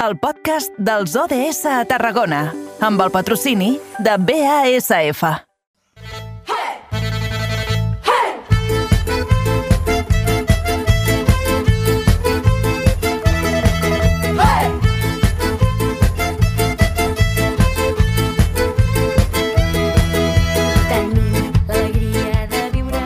el podcast dels ODS a Tarragona, amb el patrocini de BASF. Tenim l'alegria de viure,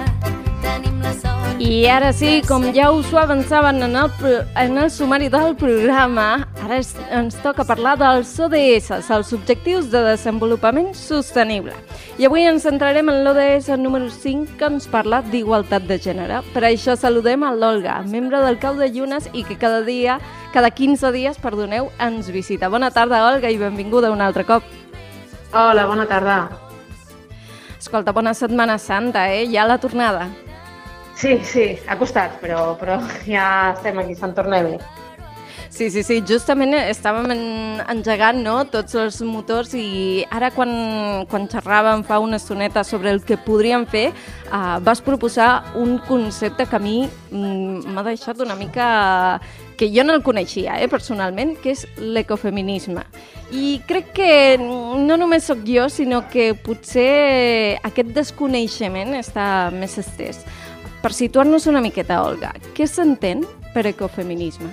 tenim la sort... I ara sí, com ja us ho avançaven en el, en el sumari del programa, ara es, ens toca parlar dels ODS, els Objectius de Desenvolupament Sostenible. I avui ens centrarem en l'ODS número 5, que ens parla d'igualtat de gènere. Per això saludem a l'Olga, membre del Cau de Llunes i que cada dia, cada 15 dies, perdoneu, ens visita. Bona tarda, Olga, i benvinguda un altre cop. Hola, bona tarda. Escolta, bona Setmana Santa, eh? Ja la tornada. Sí, sí, ha costat, però, però ja estem aquí, se'n torna bé. Sí, sí, sí, justament estàvem en, engegant no, tots els motors i ara quan, quan xerràvem fa una estoneta sobre el que podríem fer, uh, vas proposar un concepte que a mi mm, m'ha deixat una mica... que jo no el coneixia, eh, personalment, que és l'ecofeminisme. I crec que no només sóc jo, sinó que potser aquest desconeixement està més estès. Per situar-nos una miqueta, Olga, què s'entén per ecofeminisme?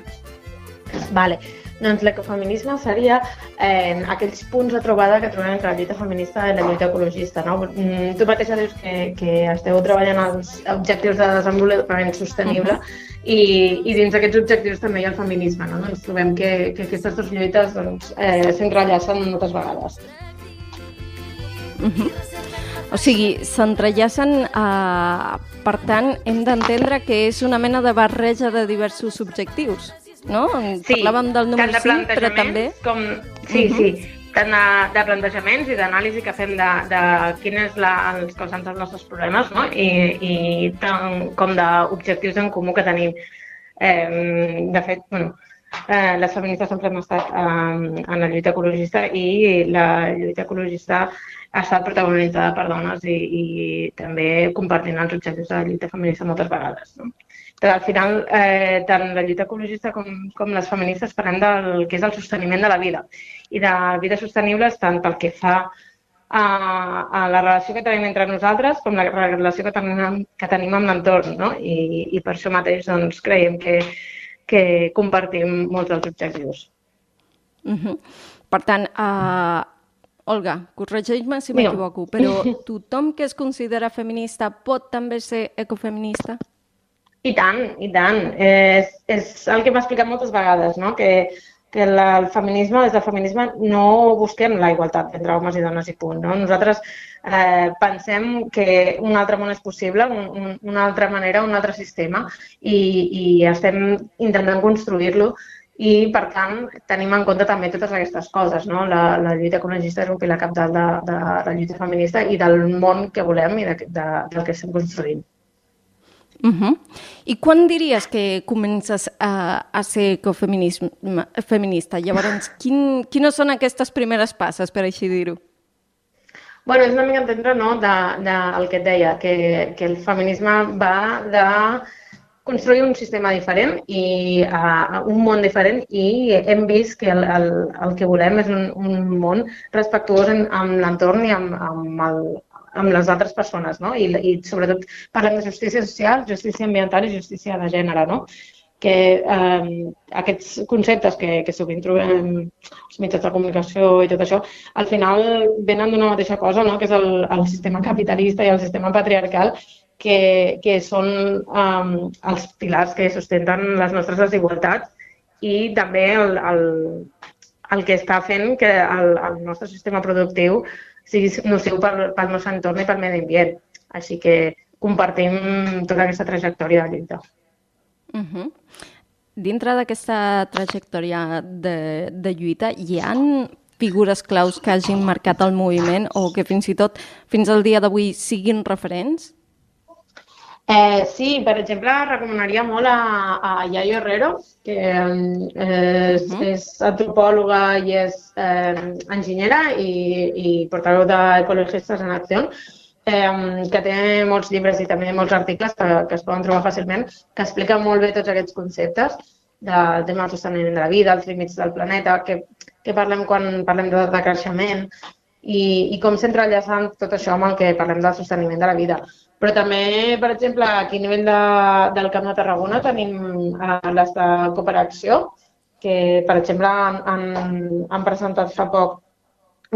Vale. Doncs l'ecofeminisme seria eh, aquells punts de trobada que trobem entre la lluita feminista i la lluita ecologista. No? Mm, Tu mateixa dius que, que esteu treballant els objectius de desenvolupament sostenible uh -huh. i, i dins d'aquests objectius també hi ha el feminisme. No? Doncs trobem que, que aquestes dues lluites doncs, eh, s'entrellacen moltes vegades. Uh -huh. O sigui, s'entrellacen, eh, per tant, hem d'entendre que és una mena de barreja de diversos objectius, no? Parlàvem del número de 5, però també... Com... Sí, Mhm. sí, tant de, de plantejaments i d'anàlisi que fem de, de quin és la, els causants dels nostres problemes no? I, i tant com d'objectius en comú que tenim. Eh, de fet, bueno, eh, les feministes sempre hem estat eh, en la lluita ecologista i la lluita ecologista ha estat protagonitzada per dones i, i també compartint els objectius de la lluita feminista moltes vegades. No? Però al final, eh, tant la lluita ecologista com, com les feministes parlem del que és el sosteniment de la vida i de vides sostenibles tant pel que fa a, a la relació que tenim entre nosaltres com la relació que tenim, que tenim amb l'entorn. No? I, I per això mateix doncs, creiem que, que compartim molts dels objectius. Uh -huh. Per tant, uh, Olga, corregeix-me si m'equivoco, però tothom que es considera feminista pot també ser ecofeminista? I tant, i tant. És, és el que m'ha explicat moltes vegades, no? que, que la, el feminisme, des del feminisme, no busquem la igualtat entre homes i dones i punt. No? Nosaltres eh, pensem que un altre món és possible, un, un, una altra manera, un altre sistema, i, i estem intentant construir-lo i, per tant, tenim en compte també totes aquestes coses. No? La, la lluita ecologista és un pilar capdalt de, de la lluita feminista i del món que volem i de, de, del que estem construint. Uh -huh. I quan diries que comences a, a ser feminista? Llavors, quin, quines són aquestes primeres passes, per així dir-ho? Bueno, és una mica entendre no, de, de, el que et deia, que, que el feminisme va de construir un sistema diferent i uh, un món diferent i hem vist que el, el, el que volem és un, un món respectuós en, amb l'entorn i amb, amb, el, amb les altres persones, no? I, I sobretot parlem de justícia social, justícia ambiental i justícia de gènere, no? que eh, aquests conceptes que, que sovint trobem als mitjans de comunicació i tot això, al final venen d'una mateixa cosa, no? que és el, el sistema capitalista i el sistema patriarcal, que, que són um, els pilars que sustenten les nostres desigualtats i també el, el, el que està fent que el, el nostre sistema productiu sigui nociu pel, pel nostre entorn i pel medi ambient. Així que compartim tota aquesta trajectòria de lluita. Uh -huh. Dintre d'aquesta trajectòria de, de lluita, hi han figures claus que hagin marcat el moviment o que fins i tot fins al dia d'avui siguin referents? Eh, sí, per exemple, recomanaria molt a, a Yayo Herrero, que eh, és, Uh -huh. és antropòloga i és eh, enginyera i, i portaveu d'Ecologistes en Acció, eh, que té molts llibres i també molts articles que, que es poden trobar fàcilment, que expliquen molt bé tots aquests conceptes. del tema del sosteniment de la vida, els límits del planeta, que, que parlem quan parlem de, de creixement i, i com s'entrellaçant tot això amb el que parlem del sosteniment de la vida. Però també, per exemple, aquí a nivell de, del Camp de Tarragona tenim eh, les de Cooperació, que, per exemple, han, han, han presentat fa poc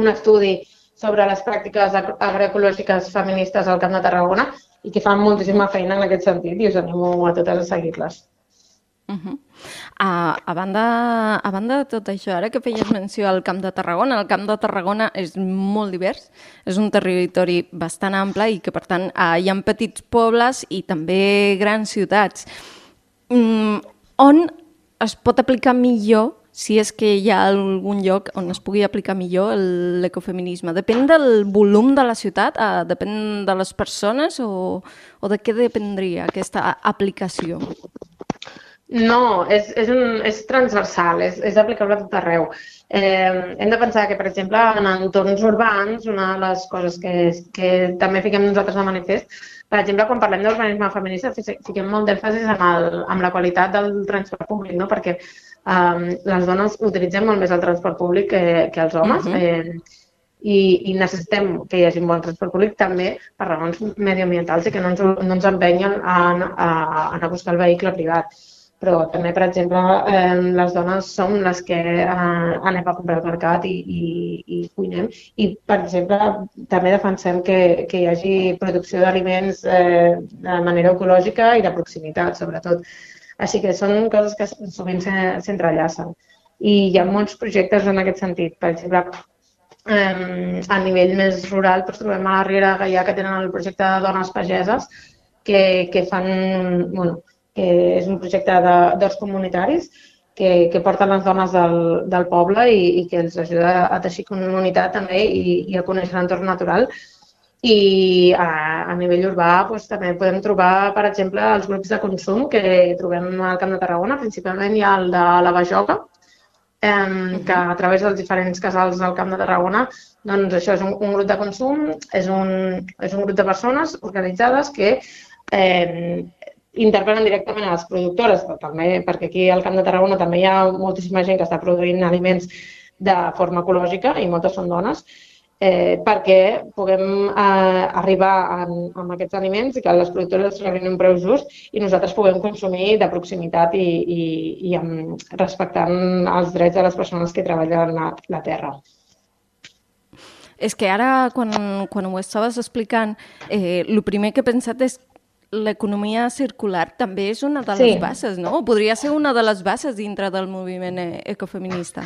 un estudi sobre les pràctiques ag- agroecològiques feministes al Camp de Tarragona i que fan moltíssima feina en aquest sentit i us animo a totes a seguir-les. Uh -huh. a, a, banda, a banda de tot això, ara que feies menció al Camp de Tarragona, el Camp de Tarragona és molt divers, és un territori bastant ample i que, per tant, eh, hi ha petits pobles i també grans ciutats. Mm, on es pot aplicar millor, si és que hi ha algun lloc on es pugui aplicar millor l'ecofeminisme? Depèn del volum de la ciutat? Eh, depèn de les persones? O, o de què dependria aquesta aplicació? No, és, és, un, és transversal, és, és aplicable a tot arreu. Eh, hem de pensar que, per exemple, en entorns urbans, una de les coses que, que també fiquem nosaltres de manifest, per exemple, quan parlem d'urbanisme feminista, fi- fiquem molt d'èmfasis en, el, en la qualitat del transport públic, no? perquè eh, les dones utilitzem molt més el transport públic que, que els homes. Mhm. eh, i, i necessitem que hi hagi un bon transport públic també per raons mediambientals i que no ens, no ens empenyen a, a, a anar a buscar el vehicle privat però també, per exemple, eh, les dones som les que eh, anem a comprar al mercat i, i, i cuinem. I, per exemple, també defensem que, que hi hagi producció d'aliments eh, de manera ecològica i de proximitat, sobretot. Així que són coses que sovint se- s'entrellacen. I hi ha molts projectes en aquest sentit. Per exemple, eh, a nivell més rural, doncs, trobem a la Riera Gaià que tenen el projecte de dones pageses que, que fan, bueno, que és un projecte d'horts comunitaris que, que porten les dones del, del poble i, i que els ajuda a teixir comunitat també i, i a conèixer l'entorn natural. I a, a nivell urbà doncs, també podem trobar, per exemple, els grups de consum que trobem al Camp de Tarragona, principalment hi ha el de la Bajoca, que a través dels diferents casals del Camp de Tarragona, doncs això és un, un grup de consum, és un, és un grup de persones organitzades que eh, interpel·len directament a les productores, també, perquè aquí al Camp de Tarragona també hi ha moltíssima gent que està produint aliments de forma ecològica i moltes són dones, eh, perquè puguem eh, arribar amb aquests aliments i que les productores rebin un preu just i nosaltres puguem consumir de proximitat i, i, i amb, respectant els drets de les persones que treballen la, la terra. És que ara, quan, quan ho estaves explicant, eh, el primer que he pensat és l'economia circular també és una de les Sí. bases, no? Podria ser una de les bases dintre del moviment eh, ecofeminista.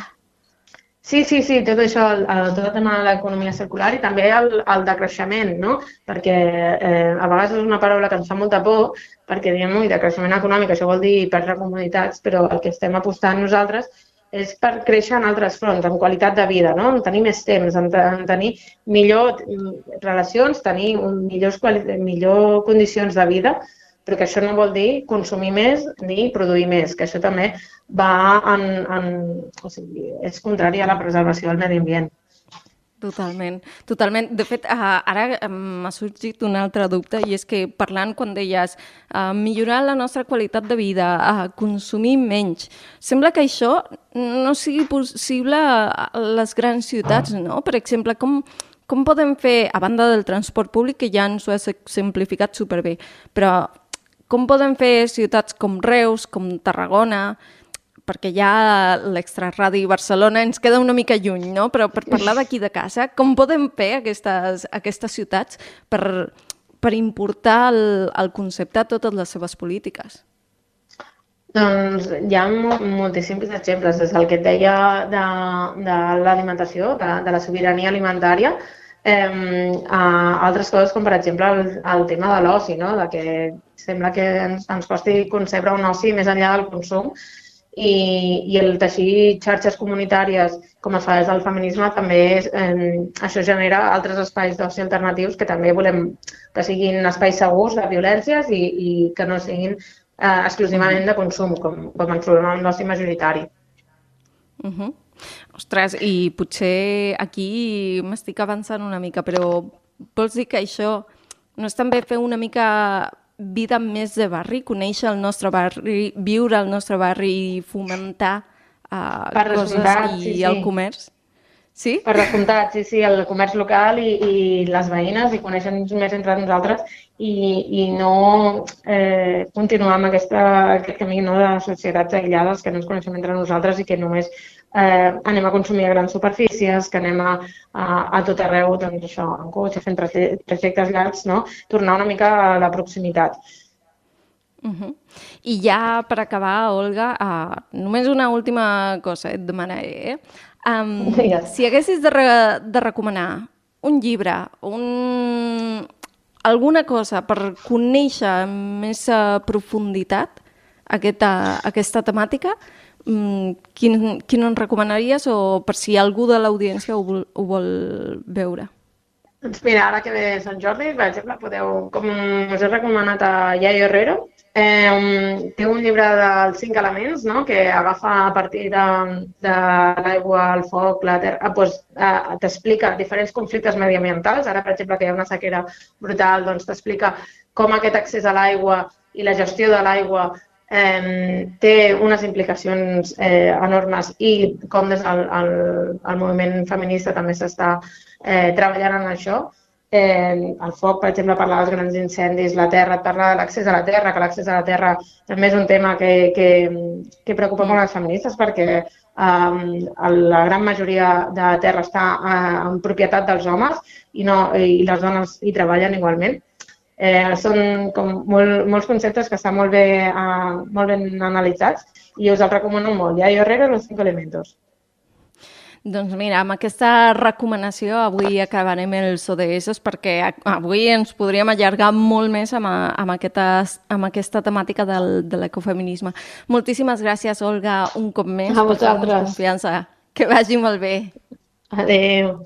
Sí, sí, sí, tot això, el, el, tot el tema de l'economia circular i també el, el de creixement, no? Perquè eh, a vegades és una paraula que ens fa molta por, perquè diem, ui, de creixement econòmic, això vol dir perdre comunitats, però el que estem apostant nosaltres és per créixer en altres fronts, en qualitat de vida, no? en tenir més temps, en, en tenir millor mm, relacions, tenir millors, millor condicions de vida, però que això no vol dir consumir més ni produir més, que això també va en, en, o sigui, és contrari a la preservació del medi ambient. Totalment, totalment. De fet, uh, ara m'ha sorgit un altre dubte i és que parlant quan deies uh, millorar la nostra qualitat de vida, uh, consumir menys, sembla que això no sigui possible a les grans ciutats, no? Per exemple, com, com podem fer, a banda del transport públic, que ja ens ho has exemplificat superbé, però com podem fer ciutats com Reus, com Tarragona, perquè ja l'extraradi Barcelona ens queda una mica lluny, no? Però per parlar d'aquí de casa, com podem fer aquestes, aquestes ciutats per, per importar el, el concepte a totes les seves polítiques? Doncs hi ha mo moltíssims exemples, des del que et deia de, de l'alimentació, de, de la sobirania alimentària, eh, a altres coses com per exemple el, el tema de l'oci, no? de que sembla que ens, ens costi concebre un oci més enllà del consum i, i el teixir xarxes comunitàries com es fa des del feminisme també és, eh, això genera altres espais d'oci alternatius que també volem que siguin espais segurs de violències i, i que no siguin eh, exclusivament de consum, com, com ens trobem amb l'oci majoritari. Uh -huh. Ostres, i potser aquí m'estic avançant una mica, però vols dir que això no és també fer una mica vida més de barri, conèixer el nostre barri, viure al nostre barri i fomentar uh, Per coses descomptat, i sí, sí. el comerç. Sí? Per descomptat, sí, sí, el comerç local i, i les veïnes i coneixen més entre nosaltres i, i no eh, continuar amb aquesta, aquest camí no, de societats aïllades que no ens coneixem entre nosaltres i que només eh, anem a consumir a grans superfícies, que anem a, a, a tot arreu, doncs això, en cotxe, fent traje- trajectes llargs, no? tornar una mica a la proximitat. Uh -huh. I ja per acabar, Olga, uh, només una última cosa et demanaré. Eh? Um, Digues. si haguessis de, re de recomanar un llibre, un... alguna cosa per conèixer amb més uh, profunditat aquesta, aquesta temàtica, quin, quin ens recomanaries o per si algú de l'audiència ho, vol, ho vol veure? Doncs mira, ara que ve Sant Jordi, per exemple, podeu, com us he recomanat a Yayo Herrero, eh, té un llibre dels cinc elements, no?, que agafa a partir de, de l'aigua, el foc, la terra, ah, doncs, eh, t'explica diferents conflictes mediambientals. Ara, per exemple, que hi ha una sequera brutal, doncs t'explica com aquest accés a l'aigua i la gestió de l'aigua eh, té unes implicacions eh, enormes i com des del el, el moviment feminista també s'està eh, treballant en això. Eh, el foc, per exemple, parla dels grans incendis, la terra, et parla de l'accés a la terra, que l'accés a la terra també és un tema que, que, que preocupa molt les feministes perquè eh, la gran majoria de terra està eh, en propietat dels homes i, no, i les dones hi treballen igualment. Eh, són com molt, molts conceptes que estan molt, bé, eh, molt ben analitzats i us els recomano molt. Ja jo Herrera, los cinco elementos. Doncs mira, amb aquesta recomanació avui acabarem els ODS perquè avui ens podríem allargar molt més amb, a- amb, aquesta, amb aquesta temàtica del, de l'ecofeminisme. Moltíssimes gràcies, Olga, un cop més, A per vosaltres. confiança. Que vagi molt bé. Adéu.